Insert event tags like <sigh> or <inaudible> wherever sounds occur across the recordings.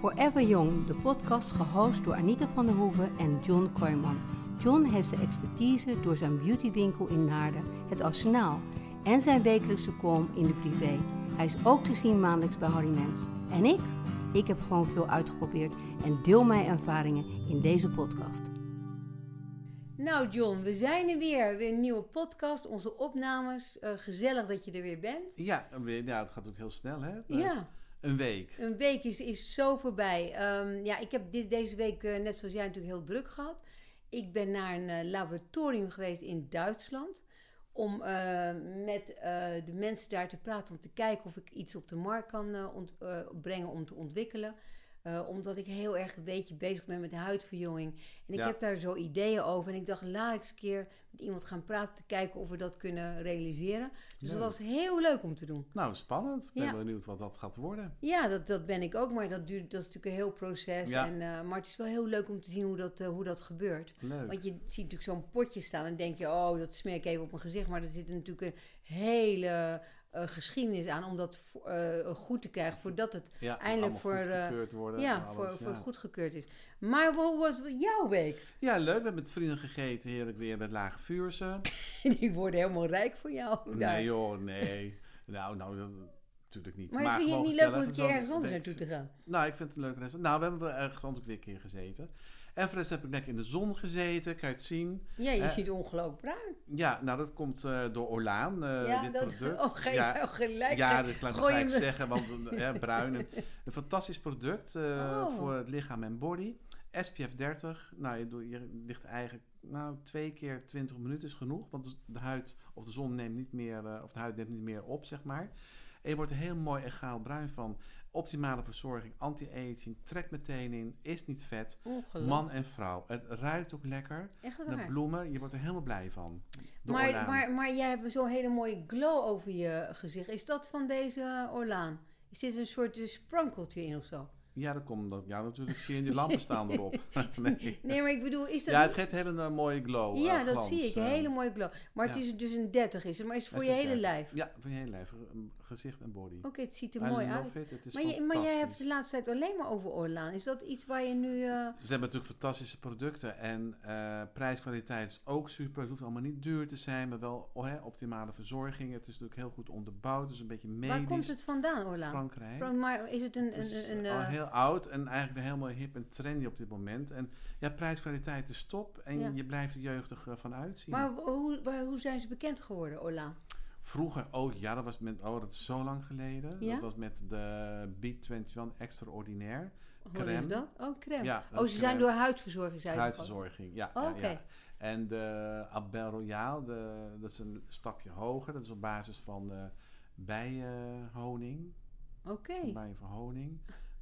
Forever Young, de podcast gehost door Anita van der Hoeven en John Kooijman. John heeft zijn expertise door zijn beautywinkel in Naarden, het Arsenaal, en zijn wekelijkse column in de privé. Hij is ook te zien maandelijks bij Harry Mens. En ik? Ik heb gewoon veel uitgeprobeerd en deel mijn ervaringen in deze podcast. Nou John, we zijn er weer. Weer een nieuwe podcast, onze opnames. Uh, gezellig dat je er weer bent. Ja, weer, ja, het gaat ook heel snel hè? Ja. Een week. Een week is, is zo voorbij. Um, ja, ik heb dit, deze week, uh, net zoals jij, natuurlijk heel druk gehad. Ik ben naar een uh, laboratorium geweest in Duitsland. Om uh, met de mensen daar te praten. Om te kijken of ik iets op de markt kan brengen om te ontwikkelen. Uh, omdat ik heel erg een beetje bezig ben met huidverjonging. En ik ja. heb daar zo ideeën over. En ik dacht, laat ik eens een keer met iemand gaan praten... te kijken of we dat kunnen realiseren. Dus leuk. dat was heel leuk om te doen. Nou, spannend. Ik ben ja. benieuwd wat dat gaat worden. Ja, dat, dat ben ik ook. Maar dat, duurt, dat is natuurlijk een heel proces. Ja. En, uh, maar het is wel heel leuk om te zien hoe dat, uh, hoe dat gebeurt. Leuk. Want je ziet natuurlijk zo'n potje staan... en denk je, oh, dat smeer ik even op mijn gezicht. Maar er zit natuurlijk een hele... Uh, geschiedenis aan om dat uh, goed te krijgen voordat het ja, eindelijk voor, goedgekeurd worden ja, alles, voor, ja. voor goedgekeurd is. Maar hoe was jouw week? Ja, leuk. We hebben met vrienden gegeten, heerlijk weer met lage vuurse. <laughs> Die worden helemaal rijk voor jou. Nee daar. joh, nee. nou, nou, dat, natuurlijk niet. Maar, maar vind je het niet leuk om een keer ergens anders naartoe te gaan? Nou, ik vind het een leuk restaurant. Nou, we hebben ergens anders ook weer een keer gezeten. En voor de rest heb ik lekker in de zon gezeten, kan je het zien. Ja, je uh, ziet ongelooflijk bruin. Ja, nou dat komt uh, door Orlaan, uh, ja, dit dat, product. <laughs> Oh, geen, ja, oh, gelijk. Ja, dat kan ik gelijk zeggen, want ja, <laughs> bruin. Een, een fantastisch product oh. voor het lichaam en body. SPF 30, nou je, je ligt eigenlijk nou, twee keer 20 minuten is genoeg. Want de huid of de zon neemt niet meer, of de huid neemt niet meer op, zeg maar. En je wordt er heel mooi egaal bruin van. Optimale verzorging, anti-aging, trekt meteen in, is niet vet. Man en vrouw. Het ruikt ook lekker. Echt de bloemen, je wordt er helemaal blij van. Maar, maar, maar jij hebt zo'n hele mooie glow over je gezicht. Is dat van deze Orlaan? Is dit een soort sprankeltje in of zo? Ja, dat komt dat. Ja, natuurlijk zie je die <laughs> lampen staan erop. <laughs> nee. nee, maar ik bedoel, is dat. Ja, het geeft een hele uh, mooie glow. Ja, uh, dat zie ik. Een hele mooie glow. Maar ja. het is dus een 30 is het, maar is het voor je hele 30. lijf? Ja, voor je hele lijf. Gezicht en body. Oké, okay, het ziet er I mooi uit. It. Maar, je, maar jij hebt de laatste tijd alleen maar over Orlaan. Is dat iets waar je nu. Uh... Ze hebben natuurlijk fantastische producten. En prijskwaliteit is ook super. Het hoeft allemaal niet duur te zijn, maar wel oh, hè, optimale verzorging. Het is natuurlijk heel goed onderbouwd. Dus een beetje medisch. Waar komt het vandaan, Orlaan? Frankrijk. Fra maar is het een. Het is een, een, een heel oud en eigenlijk weer helemaal hip en trendy op dit moment. En ja, prijskwaliteit is top. En ja. je blijft er jeugdig uh, van uitzien. Maar hoe, waar, hoe zijn ze bekend geworden, Orlaan? Vroeger, oh ja, dat was met, oh dat is zo lang geleden. Ja? Dat was met de B21 Extraordinaire. Wat is dat? Oh, crème. Ja, oh, ze crème. zijn door huidverzorging zijn Huidverzorging, ja. Oh, okay. ja. En de Abel Royal, de, dat is een stapje hoger. Dat is op basis van de bijenhoning. Oké. Okay. Bijen van honing.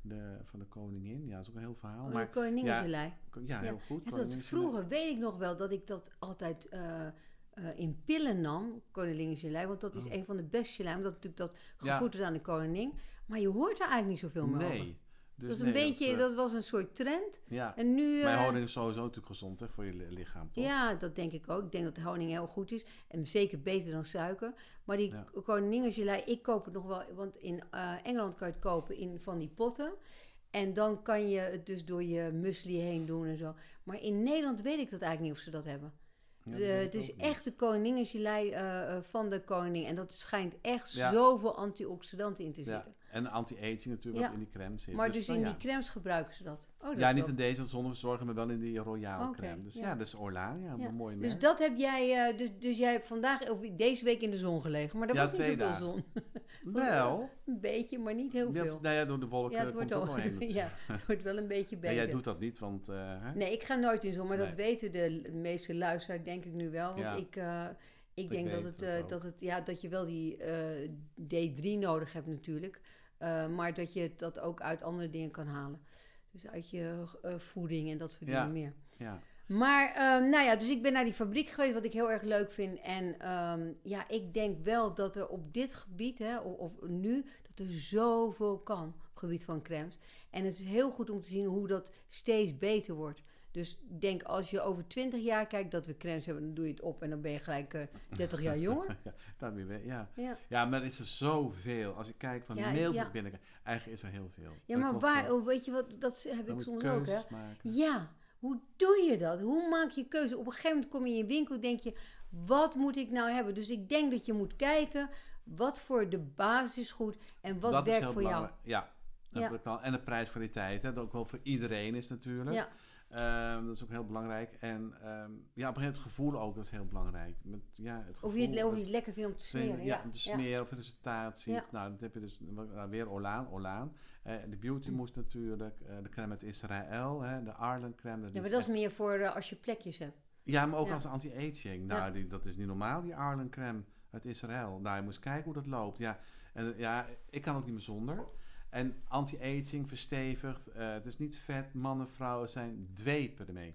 De, van de koningin. Ja, dat is ook een heel verhaal. Oh, maar, koningingelei. Ja, ja, heel goed. Ja, dat vroeger weet ik nog wel dat ik dat altijd... Uh, uh, in pillen nam, koningingelei. Want dat is oh. een van de beste gelei. Omdat natuurlijk dat gevoed ja. aan de koningin. Maar je hoort er eigenlijk niet zoveel meer nee. over. Dus dat, is nee, een beetje, dat, uh, dat, was een soort trend. Ja. En nu, maar honing is sowieso natuurlijk gezond hè, voor je lichaam, toch? Ja, dat denk ik ook. Ik denk dat honing heel goed is. En zeker beter dan suiker. Maar die ja. ik koop het nog wel... Want in uh, Engeland kan je het kopen in van die potten. En dan kan je het dus door je muesli heen doen en zo. Maar in Nederland weet ik dat eigenlijk niet of ze dat hebben. Ja, de, het is echt de koningingelei uh, van de koning. En dat schijnt echt ja. zoveel antioxidanten in te zitten. En anti-aging natuurlijk, wat in die crème zit. Maar dus, dus in die crèmes gebruiken ze dat? Oh, dat ja, niet wel... in deze zonneverzorging, maar wel in die royale okay, crème. Dus ja, dat is Orla, ja, een mooi merk. Dus dat heb jij, uh, dus, dus jij hebt vandaag, of deze week in de zon gelegen. Maar er was niet zoveel dagen. zon. <laughs> wel. <laughs> Een beetje, maar niet heel veel. nou ja, door de wolken ja, het wordt komt heen. <laughs> ja, het wordt wel een beetje beter. Maar jij doet dat niet, want... Uh, hè? Nee, ik ga nooit in zon, maar nee. dat weten de meeste luisteraars denk ik nu wel. Want ik... Uh, ik, ik denk dat, het, uh, dat, het, ja, dat je wel die uh, D3 nodig hebt natuurlijk. Uh, maar dat je dat ook uit andere dingen kan halen. Dus uit je voeding en dat soort ja. dingen meer. Ja. Maar, um, nou ja, dus ik ben naar die fabriek geweest, wat ik heel erg leuk vind. En um, ja, ik denk wel dat er op dit gebied, hè, of, of nu, dat dat er zoveel kan op het gebied van crèmes. En het is heel goed om te zien hoe dat steeds beter wordt. Dus ik denk als je over 20 jaar kijkt dat we crèmes hebben, dan doe je het op en dan ben je gelijk eh 30 jaar jonger. <laughs> ja, daar weer weg, ja. Ja, Ja, maar er is er zoveel. Als ik kijk van Ja, mails ja. binnen, eigenlijk is er heel veel. ja Dat maar waar, oh, weet je wat, dat heb Dan ik soms ook hè. maken. Ja, hoe doe je dat? Hoe maak je keuze? Op een gegeven moment kom je in je winkel en denk je, wat moet ik nou hebben? Dus ik denk dat je moet kijken, wat voor de basis is goed en wat dat werkt voor jou. belangrijk. Ja, dat Ja. wel. En de prijskwaliteit, hè, dat ook wel voor iedereen is natuurlijk. Ja, Ehm, dat is ook heel belangrijk. En ehm, ja, op een gegeven moment het gevoel ook, dat is heel belangrijk. Met, ja, het of je, het, gevoel, of je het lekker vindt om te smeren. ja, om te smeren of het resultaat ziet. Nou, dat heb je dus nou, weer Olaan, Olaan. Eh, de. Beauty Mousse natuurlijk, eh, de crème uit Israël, hè, de Arlen crème. Ja, maar dat is meer voor eh, als je plekjes hebt. ja, maar ook als anti-aging. Nou, die, dat is niet normaal, die Arlen crème uit Israël. Nou, je moet eens kijken hoe dat loopt. Ja, en, ja ik kan ook niet meer zonder. En anti-aging verstevigt. eh, het is niet vet. Mannen, vrouwen zijn dwepen ermee.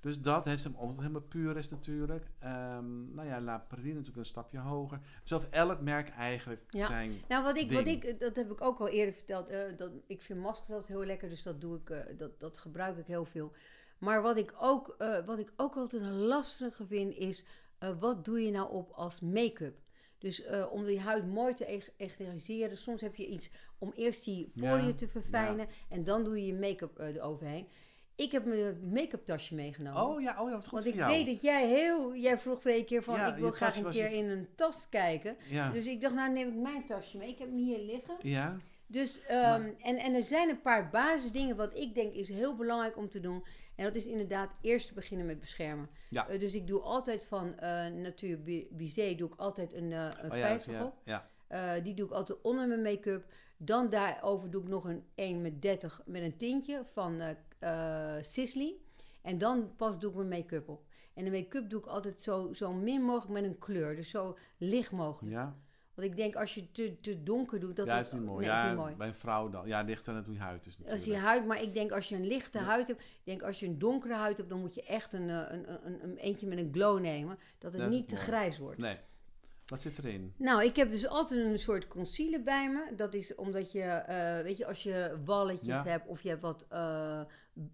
Dus dat, hè, omdat het helemaal puur is natuurlijk. Ehm, nou ja, La Prairie natuurlijk een stapje hoger. Zelf elk merk eigenlijk Ja. zijn... Nou, wat ik, wat ik, dat heb ik ook al eerder verteld. eh, dat, ik vind maskers altijd heel lekker, dus dat, doe ik, eh, dat, dat gebruik ik heel veel. Maar wat ik ook, eh, wat ik ook altijd een lastige vind, is eh, wat doe je nou op als make-up? Dus eh, om die huid mooi te eg- egaliseren. Soms heb je iets om eerst die poriën Ja, te verfijnen en dan doe je je make-up eh, eroverheen. Ik heb mijn make-up tasje meegenomen. Oh ja, oh ja, wat goed Want voor ik jou. weet dat jij heel... Jij vroeg vorige keer van, Ja, ik wil graag een keer je- in een tas kijken. Dus ik dacht, nou neem ik mijn tasje mee. Ik heb hem hier liggen. ja, Dus, ehm, en, en er zijn een paar basisdingen wat ik denk is heel belangrijk om te doen. En dat is inderdaad eerst te beginnen met beschermen. Ja. Eh, dus ik doe altijd van eh Natuur Bi- Bizet doe ik altijd een, eh een oh, ja, 50 ja, op. ja. Eh, die doe ik altijd onder mijn make-up. Dan daarover doe ik nog een 1 met 30 met een tintje van Sisley. En dan pas doe ik mijn make-up op. En de make-up doe ik altijd zo, zo min mogelijk met een kleur. Dus zo licht mogelijk. ja. Want ik denk als je te, te donker doet, dat ja, het- is niet mooi. Nee, ja, is niet mooi. bij een vrouw dan. Ja, ligt aan het hoe je huid is natuurlijk. Als je huid, maar ik denk als je een lichte Ja. huid hebt, ik denk als je een donkere huid hebt, dan moet je echt een, eh, een, een, een, een eentje met een glow nemen, dat het Dat niet te mooi. grijs wordt. Nee. Wat zit erin? Nou, ik heb dus altijd een soort concealer bij me. Dat is omdat je, eh, weet je, als je walletjes Ja. hebt of je hebt wat eh,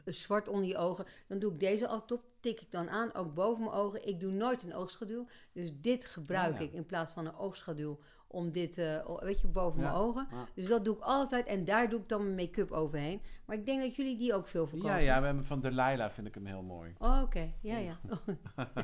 zwart onder je ogen, dan doe ik deze altijd op. Tik ik dan aan, ook boven mijn ogen. Ik doe nooit een oogschaduw. Dus dit gebruik Oh ja. ik in plaats van een oogschaduw om dit, eh, weet je, boven mijn ogen. Dus dat doe ik altijd en daar doe ik dan mijn make-up overheen. Maar ik denk dat jullie die ook veel verkopen. Ja, ja, we hebben van Delilah vind ik hem heel mooi. Oh, Oké, ja, ja. <laughs> <laughs>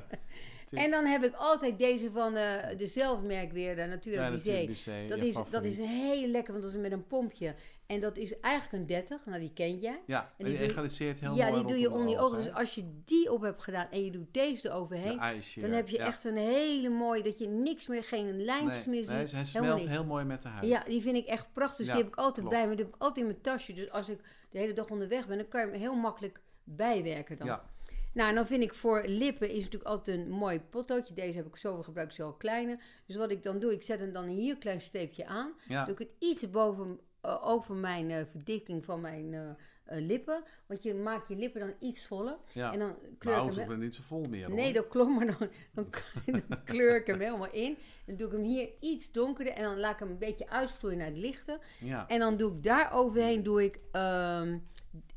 en dan heb ik altijd deze van eh dezelfde merk weer, de Natura Ja, Bizet. Dat, is, dat is hele lekker, want dat is met een pompje. En dat is eigenlijk een 30, nou die ken jij. Ja, en die die egaliseert heel ja, mooi die doe je onder je ogen. Dus als je die op hebt gedaan en je doet deze eroverheen, shear, dan heb je ja. echt een hele mooie, dat je niks meer, geen lijntjes nee, meer ziet. nee, hij smelt heel mooi met de huid. Ja, die vind ik echt prachtig. Dus Ja, die heb ik altijd klopt. bij me. Die heb ik altijd in mijn tasje. Dus als ik de hele dag onderweg ben, dan kan je hem heel makkelijk bijwerken dan. Ja. Nou, en dan vind ik voor lippen is natuurlijk altijd een mooi potloodje. Deze heb ik zoveel gebruikt, zo kleine. Dus wat ik dan doe, ik zet hem dan hier een klein streepje aan. ja. Doe ik het iets boven, eh, over mijn eh, verdikking van mijn eh, lippen. Want je maakt je lippen dan iets voller. ja. En dan kleur nou, ik hem... niet zo vol meer Nee, hoor. dat klopt, maar dan, dan, <laughs> dan kleur ik hem helemaal in. Dan doe ik hem hier iets donkerder en dan laat ik hem een beetje uitvloeien naar het lichte. Ja. En dan doe ik daar overheen, doe ik, ehm,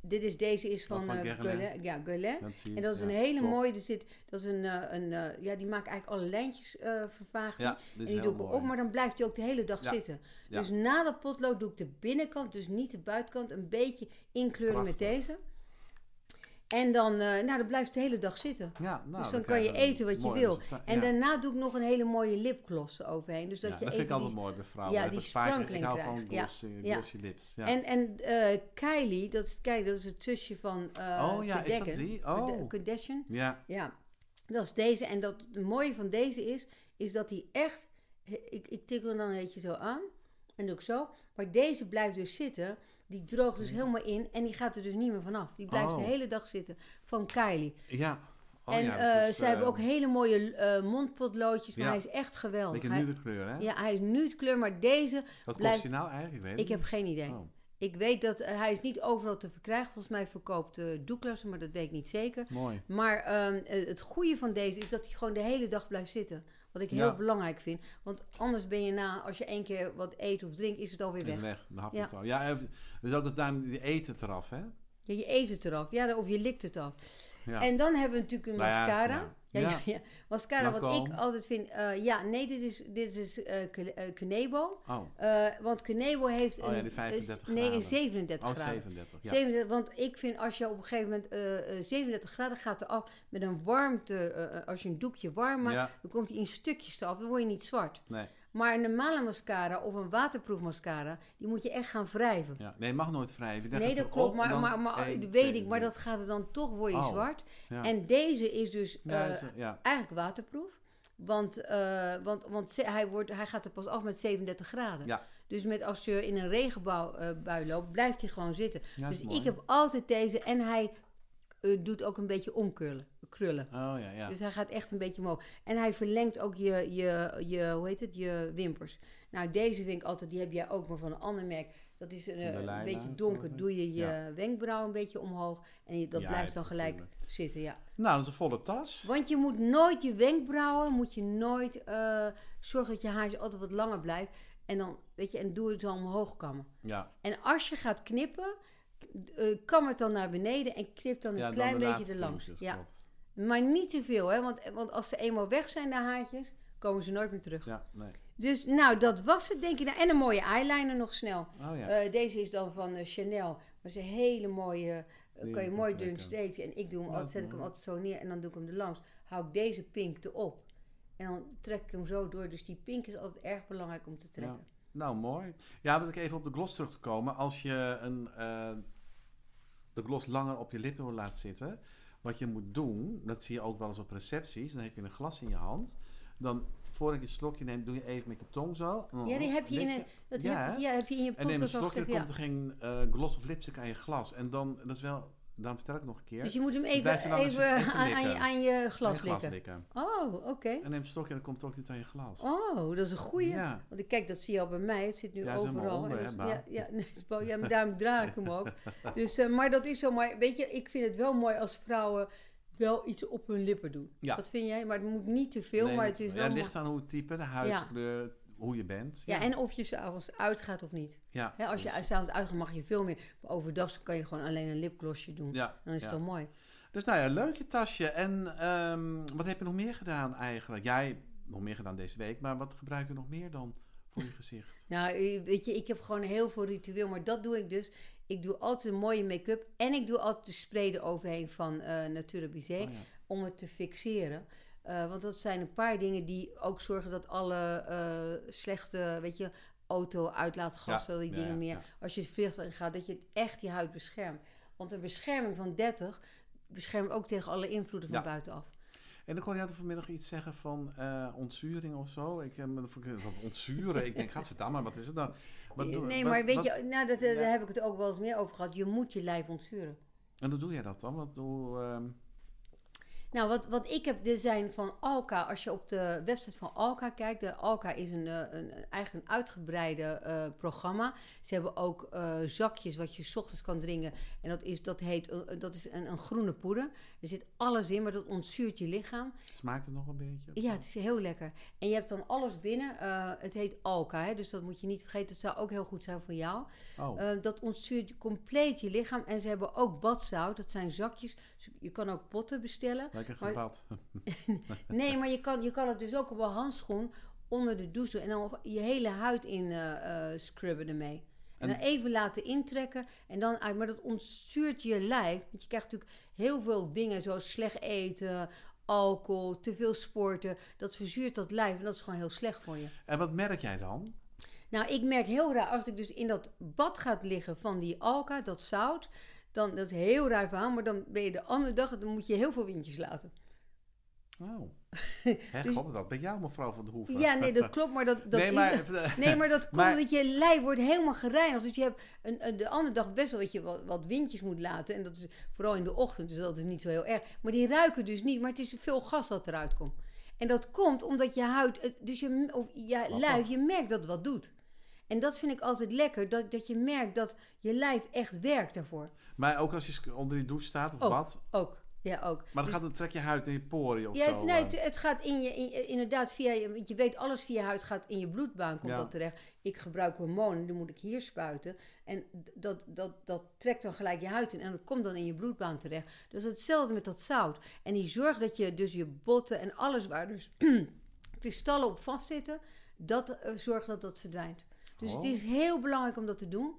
dit is, deze is van, van eh, Guerlain. Ja, Guerlain. En dat is Ja, een hele top. mooie, er zit, dat is een, eh, een eh, ja, die maakt eigenlijk alle lijntjes vervaagd. Ja, en die doe ik mooi. erop, maar dan blijft hij ook de hele dag Ja, zitten. Dus na dat potlood doe ik de binnenkant, dus niet de buitenkant, een beetje inkleuren met deze. En dan, eh, nou, dan blijft de hele dag zitten. Ja, nou, dus dan kan je eten wat je wil. En ja. daarna doe ik nog een hele mooie lipgloss overheen. Dus dat Ja, je dat vind ik altijd mooi bij vrouwen. ja, Dat die sprankeling Ik hou van glossy, ja. glossy lips. Ja. En, en eh, Kylie, dat is, Kylie, dat is het zusje van eh oh ja, is dat Kardashian. die? Oh. Kardashian. Ja, Ja, dat is deze. En dat, het mooie van deze is, is dat hij echt... Ik, ik tik hem dan een beetje zo aan. En doe ik zo. Maar deze blijft dus zitten. Die droogt dus helemaal in. En die gaat er dus niet meer vanaf. Die blijft Oh. de hele dag zitten. Van Kylie. ja. Oh, en ja, eh, is, ze hebben eh, ook hele mooie eh, mondpotloodjes. Maar Ja. hij is echt geweldig. Beetje Hij- nude kleur, hè? ja, hij is nude kleur. Maar deze... Wat blijft- kost die nou eigenlijk? Ik Ik heb geen idee. Oh. Ik weet dat hij is niet overal te verkrijgen. Volgens mij verkoopt eh Douglas, maar dat weet ik niet zeker. Mooi. Maar ehm, eh, het goede van deze is dat hij gewoon de hele dag blijft zitten. Wat ik heel Ja. belangrijk vind. Want anders ben je na, als je één keer wat eet of drinkt, is het alweer Is weg. weg. Dan hap je Ja. het al. Ja, dus ook dat daar die eten het eraf, hè? Ja, je eet het eraf. Ja, of je likt het af. Ja. En dan hebben we natuurlijk een Nou mascara. ja. Ja. Mascara, wat ik altijd vind... eh, ja, nee, dit is, dit is Knebo. Oh, want Knebo heeft Oh een... ja, die 35 Nee, een graden. 37 oh graden. 37. Ja. 37, want ik vind als je op een gegeven moment eh, eh, 37 graden gaat eraf met een warmte, als je een doekje warm maakt, dan komt hij in stukjes eraf, dan word je niet zwart. Nee, Maar een normale mascara of een waterproof mascara, die moet je echt gaan wrijven. ja. nee, mag nooit wrijven. Nee, dat klopt, op maar, maar, maar één, dat twee, weet ik, maar dat gaat er dan toch, word je Oh, zwart. Ja. En deze is dus Ja, eh, is- eigenlijk waterproof. Want, eh, want, want hij, wordt, hij gaat er pas af met 37 graden. Ja. Dus met, als je in een regenbui bui loopt, blijft hij gewoon zitten. Ja, dus mooi. ik heb altijd deze. En hij eh, doet ook een beetje omkrullen. Krullen. Oh ja, ja. Dus hij gaat echt een beetje omhoog. En hij verlengt ook je, je, je, hoe heet het, je wimpers. Nou, deze vind ik altijd, die heb jij ook, maar van een ander merk. Dat is een, eh, een beetje donker. Doe je je Ja. wenkbrauw een beetje omhoog. En je- dat Ja, blijft dan gelijk natuurlijk. zitten, ja. Nou, dat is een volle tas. Want je moet nooit je wenkbrauwen, moet je nooit eh, zorgen dat je haartje altijd wat langer blijft. En dan, weet je, en doe het zo omhoog kammen. Ja, En als je gaat knippen, eh, kam het dan naar beneden en knip dan een ja klein beetje erlangs. puntjes, Ja. klopt. Maar niet te veel, hè? Want, want als ze eenmaal weg zijn, de haartjes, komen ze nooit meer terug. Ja, nee. Dus nou, dat was het, denk ik. Nou, en een mooie eyeliner nog snel. Oh ja. Eh, deze is dan van eh, Chanel. Maar ze een hele mooie, kan je mooi dun streepje. En ik doe hem altijd, zet ik hem altijd zo neer en dan doe ik hem er langs. Hou ik deze pink erop. En dan trek ik hem zo door. Dus die pink is altijd erg belangrijk om te trekken. Nou, mooi. Ja, wil ik even op de gloss terug te komen. Als je een, eh, de gloss langer op je lippen wil laten zitten, wat je moet doen, dat zie je ook wel eens op recepties, dan heb je een glas in je hand. Dan, voordat je een slokje neemt, doe je even met je tong zo. Ja, die heb je in een, dat Ja, heb, hè? ja, heb je in je En neem een slokje, dan Ja. komt er geen eh, gloss of lipstick aan je glas. En dan, dat is wel, daarom vertel ik nog een keer. Dus je moet hem Blijf even, dan even, even aan, aan je, aan glas likken. Oh, oké. En neem een stokje en dan komt het ook niet aan je glas. Oh, dat is een goeie. Ja. Want ik kijk, dat zie je al bij mij. Het zit nu Ja, het overal. onder, En hè, dat is- ja, ja, <laughs> nee, het ja, maar daarom draag ik hem ook. <laughs> Dus, eh, maar dat is zo. Maar weet je, ik vind het wel mooi als vrouwen wel iets op hun lippen doen. Ja. Wat vind jij? Maar het moet niet te veel, Nee, maar het is ja, wel het mooi. ligt aan hoe het type, de huidskleur, hoe je bent. Ja, en of je s'avonds uitgaat of niet. ja, als je s'avonds uitgaat mag je veel meer. Maar overdag kan je gewoon alleen een lipglossje doen. ja, Dan is het wel mooi. Dus nou ja, leuk je tasje. En ehm, wat heb je nog meer gedaan eigenlijk? Jij nog meer gedaan deze week, maar wat gebruik je nog meer dan voor je gezicht? <laughs> Nou, eh, weet je, ik heb gewoon heel veel ritueel, maar dat doe ik dus. Ik doe altijd een mooie make-up en ik doe altijd de spray eroverheen van eh Natura Bizé Oh om het te fixeren. Eh, want dat zijn een paar dingen die ook zorgen dat alle eh, slechte, weet je, auto-uitlaatgassen, Ja, die ja, dingen ja, meer, als je het vliegtuig gaat, dat je echt je huid beschermt. Want een bescherming van 30 beschermt ook tegen alle invloeden van Ja. buitenaf. En dan kon je vanmiddag iets zeggen van eh ontzuring of zo. Ik heb ontzuren. ik denk, gaat maar wat is het dan? Wat doe- nee, wat- maar weet wat- je, nou, dat, daar heb ik het ook wel eens meer over gehad. Je moet je lijf ontzuren. En hoe doe jij dat dan? Wat, hoe, ehm, Nou, wat, wat ik heb, er zijn van Alka, als je op de website van Alka kijkt, de Alka is een, eh, een, een, eigenlijk een uitgebreide eh, programma. Ze hebben ook eh, zakjes wat je 's ochtends kan drinken. En dat, is, dat, heet, dat is een, een groene poeder. Er zit alles in, maar dat ontzuurt je lichaam. smaakt het nog een beetje? Ja, het is heel lekker. En je hebt dan alles binnen. Het heet Alka, hè, dus dat moet je niet vergeten. Het zou ook heel goed zijn voor jou. Oh, dat ontzuurt compleet je lichaam. En ze hebben ook badzout, dat zijn zakjes. Dus je kan ook potten bestellen. Lekker gebad. <laughs> Nee, maar je kan, je kan het dus ook op een handschoen onder de douche doen. En dan je hele huid in eh, scrubben ermee. En, En- dan even laten intrekken en dan uit. Maar dat ontzuurt je lijf. Want je krijgt natuurlijk heel veel dingen zoals slecht eten, alcohol, te veel sporten. Dat verzuurt dat lijf en dat is gewoon heel slecht voor je. En wat merk jij dan? Nou, ik merk heel raar, als ik dus in dat bad gaat liggen van die alka, dat zout, dan, dat is een heel raar verhaal, maar dan ben je de andere dag, dan moet je heel veel windjes laten. Oh. <laughs> Hè, Dus- god, dat ben jou mevrouw van de Hoeven. Ja, nee, dat klopt, maar dat, dat nee, maar, <laughs> Nee, maar dat komt omdat je lijf wordt helemaal gereinigd. Dus je hebt een, een- de andere dag best wel dat je wat, wat windjes moet laten. En dat is vooral in de ochtend, dus dat is niet zo heel erg. Maar die ruiken dus niet, maar het is veel gas dat eruit komt. En dat komt omdat je huid, dus je, of je lijf, je merkt dat het wat doet. En dat vind ik altijd lekker, dat, dat je merkt dat je lijf echt werkt daarvoor. Maar ook als je onder die douche staat of Ook. bad. Ook, ja ook. Maar dan gaat het, trek je huid in je poriën of Ja, zo. nee, eh. het, het gaat in je, in, inderdaad via je, want je weet alles via je huid gaat in je bloedbaan komt Ja. dat terecht. Ik gebruik hormonen, die moet ik hier spuiten. En dat, dat, dat trekt dan gelijk je huid in en dat komt dan in je bloedbaan terecht. Dus hetzelfde met dat zout. En die zorgt dat je dus je botten en alles waar dus <clears throat> kristallen op vastzitten, dat eh, zorgt dat dat verdwijnt. Dus het Oh. is heel belangrijk om dat te doen.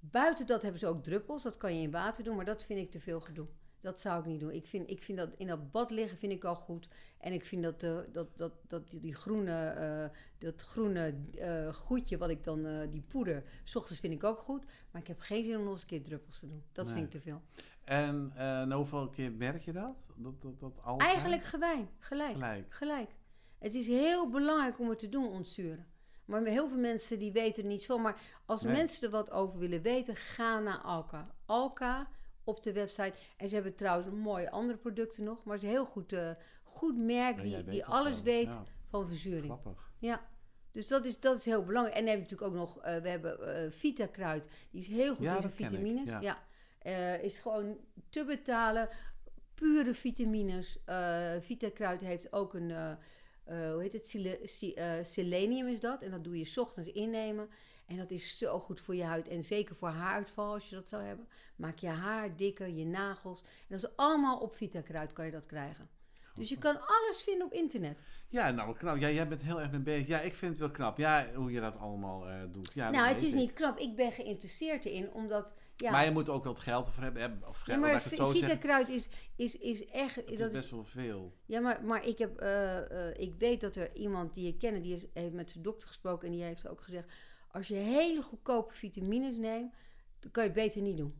Buiten dat hebben ze ook druppels, dat kan je in water doen, maar dat vind ik te veel gedoe. Dat zou ik niet doen. Ik vind, ik vind dat in dat bad liggen vind ik al goed. En ik vind dat, eh, dat, dat, dat die, groene, eh, dat groene eh, goedje, wat ik dan, die poeder, s ochtends vind ik ook goed. Maar ik heb geen zin om nog eens een keer druppels te doen. Dat Nee. vind ik te veel. En na hoeveel keer merk je dat? Dat, dat, dat altijd? Eigenlijk gewijn, gelijk. Gelijk. Gelijk. Het is heel belangrijk om het te doen, ontzuren. Maar heel veel mensen die weten het niet zo. Maar als Nee. mensen er wat over willen weten, ga naar Alka. Alka op de website. En ze hebben trouwens mooie andere producten nog. Maar het is een heel goed, eh, goed merk Ja, die, die alles wel. weet Ja, van verzuring. grappig. Ja. Dus dat is, dat is heel belangrijk. En dan hebben we natuurlijk ook nog, eh, we hebben eh Vita Kruid. Die is heel goed Ja, in vitamines. ja. Is gewoon te betalen. Pure vitamines. Vita Kruid heeft ook een, eh, hoe heet het? Eh, selenium is dat. En dat doe je 's ochtends innemen. En dat is zo goed voor je huid. En zeker voor haaruitval als je dat zou hebben. Maak je haar dikker, je nagels. En dat is allemaal op Vita Kruid kan je dat krijgen. Dus je kan alles vinden op internet. Ja, nou knap. Ja, jij bent heel erg mee bezig. Ja, ik vind het wel knap. Ja, hoe je dat allemaal eh, doet. Ja, nou, het is ik. niet knap. Ik ben geïnteresseerd erin, omdat... Ja, Maar je moet ook het geld ervoor hebben. Of ja, geld, laat maar ik het zo Vita zeggen. Kruid is, is, is echt... Het is dat best wel veel. ja, maar, maar ik, heb, eh, eh, ik weet dat er iemand die je kennen, die is, heeft met zijn dokter gesproken en die heeft ook gezegd... Als je hele goedkope vitamines neemt, dan kan je het beter niet doen.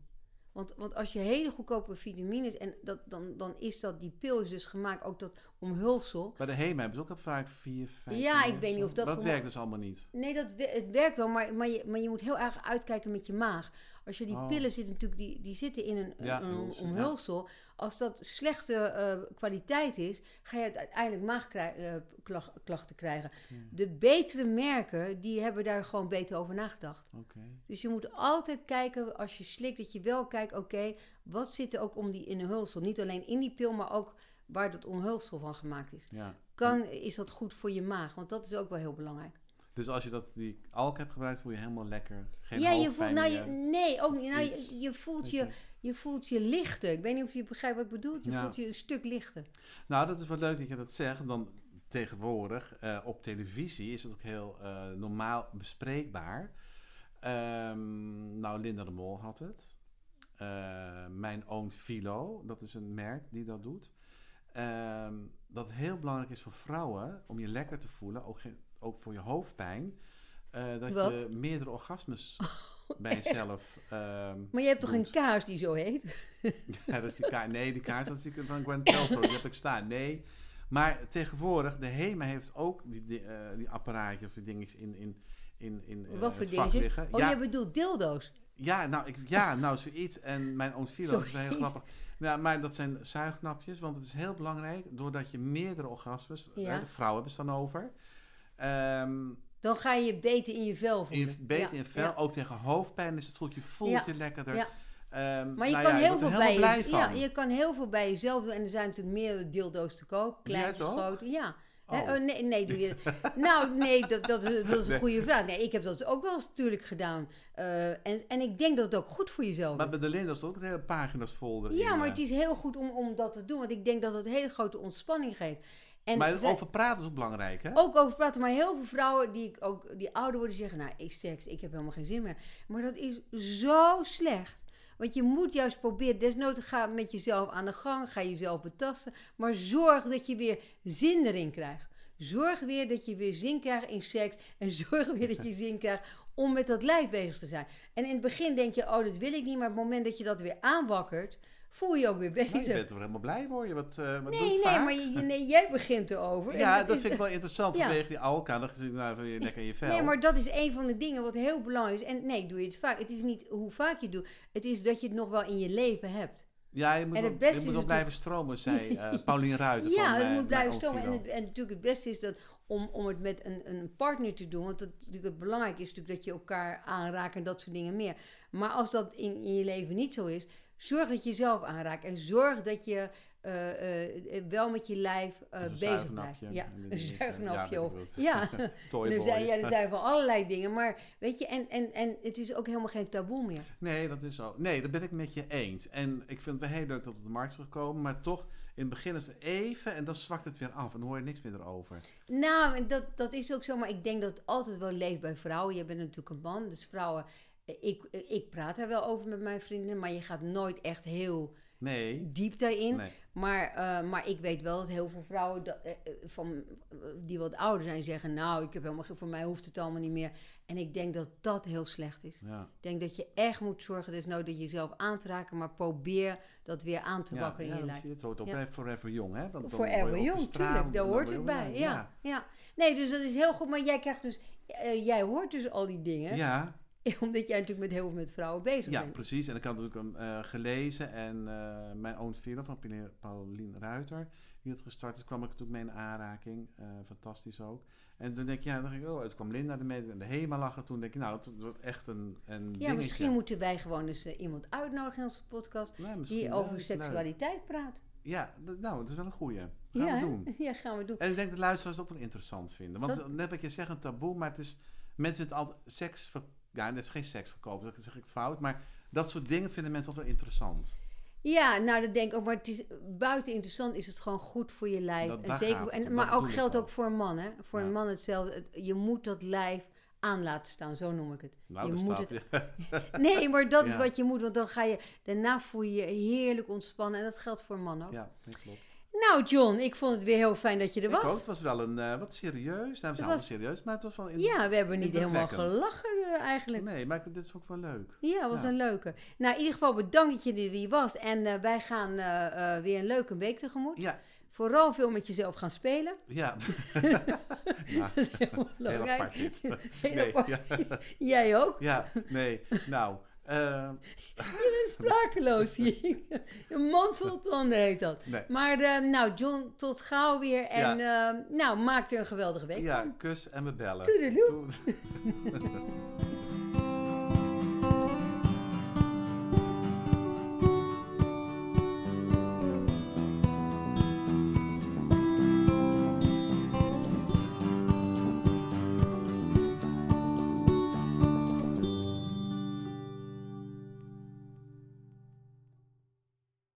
Want, want als je hele goedkope vitamines, en dat, dan, dan is dat, die pil is dus gemaakt, ook dat omhulsel. Bij de HEMA hebben ze ook al vaak vier, vijf... Ja, ik weet niet of dat Dat gewoon- werkt dus allemaal niet. Nee, dat, het werkt wel, maar, maar, je, maar je moet heel erg uitkijken met je maag. Als je die Oh. pillen zitten natuurlijk, die, die zitten in een, Ja, een omhulsel. Als dat slechte eh, kwaliteit is, ga je uiteindelijk maagklachten krijgen. De betere merken, die hebben daar gewoon beter over nagedacht. Dus je moet altijd kijken, als je slikt, dat je wel kijkt, oké, wat zit er ook om die in een hulsel? Niet alleen in die pil, maar ook waar dat omhulsel van gemaakt is. Kan, is dat goed voor je maag? Want dat is ook wel heel belangrijk. Dus als je dat, die alk hebt gebruikt, voel je helemaal lekker. Geen ja, je voelt, nou, je, nee, ook niet. Nou, je, je, voelt je, je. voelt je lichter. Ik weet niet of je begrijpt wat ik bedoel. Je Ja. voelt je een stuk lichter. Nou, dat is wel leuk dat je dat zegt. Dan tegenwoordig eh, op televisie is het ook heel eh, normaal bespreekbaar. Ehm, nou, Linda de Mol had het. Eh, mijn own Philo, dat is een merk die dat doet. Ehm, dat heel belangrijk is voor vrouwen om je lekker te voelen, ook, geen, ook voor je hoofdpijn. eh, dat Wat? je meerdere orgasmes <laughs> bij jezelf. ehm, Maar je hebt toch een kaars die zo heet? <laughs> Ja, dat is die kaart. Nee, die kaart dat is die van Gwen Telford. Die heb ik staan. Nee. Maar tegenwoordig, de HEMA heeft ook die, die, eh, die apparaatjes of die dingetjes in, in, in, in eh, wat voor dingetjes? Oh, ja, je bedoelt dildo's. ja, nou, ik, ja, nou, zoiets. En mijn own filo is wel heel grappig. Ja, maar dat zijn zuignapjes, want het is heel belangrijk. Doordat je meerdere orgasmes, Ja. de vrouwen hebben het dan over. Ehm, Dan ga je beter in je vel voelen. in, beter Ja, in vel, ja. ook tegen hoofdpijn is het goed. Je voelt Ja. je lekkerder. Ehm, Maar je nou kan heel veel bij je, ja, je kan heel veel bij jezelf doen. En er zijn natuurlijk meer dildo's te koop. Ook? grote. Ja. Oh. oh, nee, nee, doe je. <laughs> nou, nee, dat, dat, is- dat is een Nee. goede vraag. Nee, ik heb dat ook wel eens natuurlijk gedaan. Eh, en, en ik denk dat het ook goed voor jezelf Maar is. bij de Linda is ook hele pagina's vol. Ja, maar eh. het is heel goed om, om dat te doen. Want ik denk dat het een hele grote ontspanning geeft. En maar zij- over praten is ook belangrijk, hè? ook over praten. Maar heel veel vrouwen die, ik ook, die ouder worden zeggen... Nou, ik seks, ik heb helemaal geen zin meer. Maar dat is zo slecht. Want je moet juist proberen... Desnoods ga met jezelf aan de gang. Ga jezelf betasten. Maar zorg dat je weer zin erin krijgt. Zorg weer dat je weer zin krijgt in seks. En <laughs> zorg weer dat je zin krijgt om met dat lijf bezig te zijn. En in het begin denk je, oh, dat wil ik niet. Maar op het moment dat je dat weer aanwakkert... voel je je ook weer Nou, je beter. bent er helemaal blij voor. Je wat, eh wat Nee, nee, vaak. maar je, je- nee, jij begint erover. Ja, dat is- vind ik wel interessant Ja. vanwege die alka. Dan zit je nou even lekker in je vel. Nee, maar dat is een van de dingen wat heel belangrijk is. En nee, doe je het vaak. Het is niet hoe vaak je het doet. Het is dat je het nog wel in je leven hebt. Ja, je moet, En het beste je moet wel blijven stromen, zei eh <laughs> Paulien Ruiter Ja, het eh, moet blijven stromen. En, het- en natuurlijk het beste is dat om, om het met een, een partner te doen. Want het, natuurlijk het belangrijke is natuurlijk dat je elkaar aanraakt en dat soort dingen meer. Maar als dat in, in je leven niet zo is, zorg dat je jezelf aanraakt. En zorg dat je eh, eh, wel met je lijf eh, bezig blijft. Ja, een zuignapje. Ja, of-. <laughs> Ja, er zijn, ja, er zijn van allerlei dingen. Maar weet je, en, en, en het is ook helemaal geen taboe meer. Nee, dat is zo. Nee, dat ben ik met je eens. En ik vind het wel heel leuk dat het op de markt is gekomen. Maar toch, in het begin is het even en dan zwakt het weer af. En dan hoor je niks meer erover. Nou, en dat, dat is ook zo, maar ik denk dat het altijd wel leeft bij vrouwen. Je bent natuurlijk een man, dus vrouwen... Ik, ik praat daar wel over met mijn vriendinnen, maar je gaat nooit echt heel Nee. diep daarin. Nee. Maar, eh, maar ik weet wel dat heel veel vrouwen dat, eh, eh, van, die wat ouder zijn zeggen... nou, ik heb helemaal, voor mij hoeft het allemaal niet meer. En ik denk dat dat heel slecht is. Ja. Ik denk dat je echt moet zorgen, dus nou dat je jezelf aan te raken... maar probeer dat weer aan te wakkeren ja, in je lijf. Het hoort ook Ja. bij Forever Young, hè? Dan Voor word je Ever ook Jong, gestraald tuurlijk. Daar hoort het bij. Ja, ja. Nee, dus dat is heel goed. Maar jij krijgt dus... jij hoort dus al die dingen. Ja, <laughs> Omdat jij natuurlijk met heel veel met vrouwen bezig ja, bent. precies. En ik had natuurlijk hem eh, gelezen. En eh, mijn own film van Pauline- Ruiter, die het gestart is, kwam ik natuurlijk mee in aanraking. Eh, fantastisch ook. En toen denk ik, ja, dan dacht ik, oh, het kwam Linda ermee en de HEMA lachen. Toen denk ik, nou, het wordt echt een, een Ja, dingetje. misschien moeten wij gewoon eens iemand uitnodigen in onze podcast... Nou, die over seksualiteit praat. Ja, nou, het is wel een goeie. Gaan ja, we doen. <laughs> Ja, gaan we doen. En ik denk dat luisteraars het ook wel interessant vinden. Want Dat- net wat je zegt, een taboe, maar het is... Mensen vinden altijd seks... Ja, het is geen seksverkoop, dat zeg ik het fout. Maar dat soort dingen vinden mensen altijd wel interessant. Ja, nou dat denk ik ook. Maar het is, buiten interessant is het gewoon goed voor je lijf. Dat- en zeker, en, maar dat ook geldt ook. voor een man. Hè? Voor Ja. een man hetzelfde. Het- je moet dat lijf aan laten staan, zo noem ik het. Nou, Je moet het-. <laughs> Nee, maar dat is wat je moet. Want dan ga je, daarna voel je je heerlijk ontspannen. En dat geldt voor een man ook. Ja, dat klopt. Nou John, ik vond het weer heel fijn dat je er Ik was. ook, het was wel een eh, wat serieus. Nou, we zijn allemaal was- serieus, maar het was wel... In... Ja, we hebben niet helemaal gelachen eh, eigenlijk. Nee, maar dit is ook wel leuk. Ja, was Ja. een leuke. Nou, in ieder geval bedankt dat je er weer was. En eh, wij gaan weer een leuke week tegemoet. Ja, Vooral veel met jezelf gaan spelen. ja. <laughs> ja, Dat is heel heel Ja, apart dit. heel Nee, apart. ja, Jij ook? ja, nee. Nou, eh, <laughs> Je bent sprakeloos. Een mond vol tanden heet dat. nee. Maar eh, nou, John, tot gauw weer. En eh, nou, maak er een geweldige week Ja, van. kus en we bellen. Toedeloe. <laughs>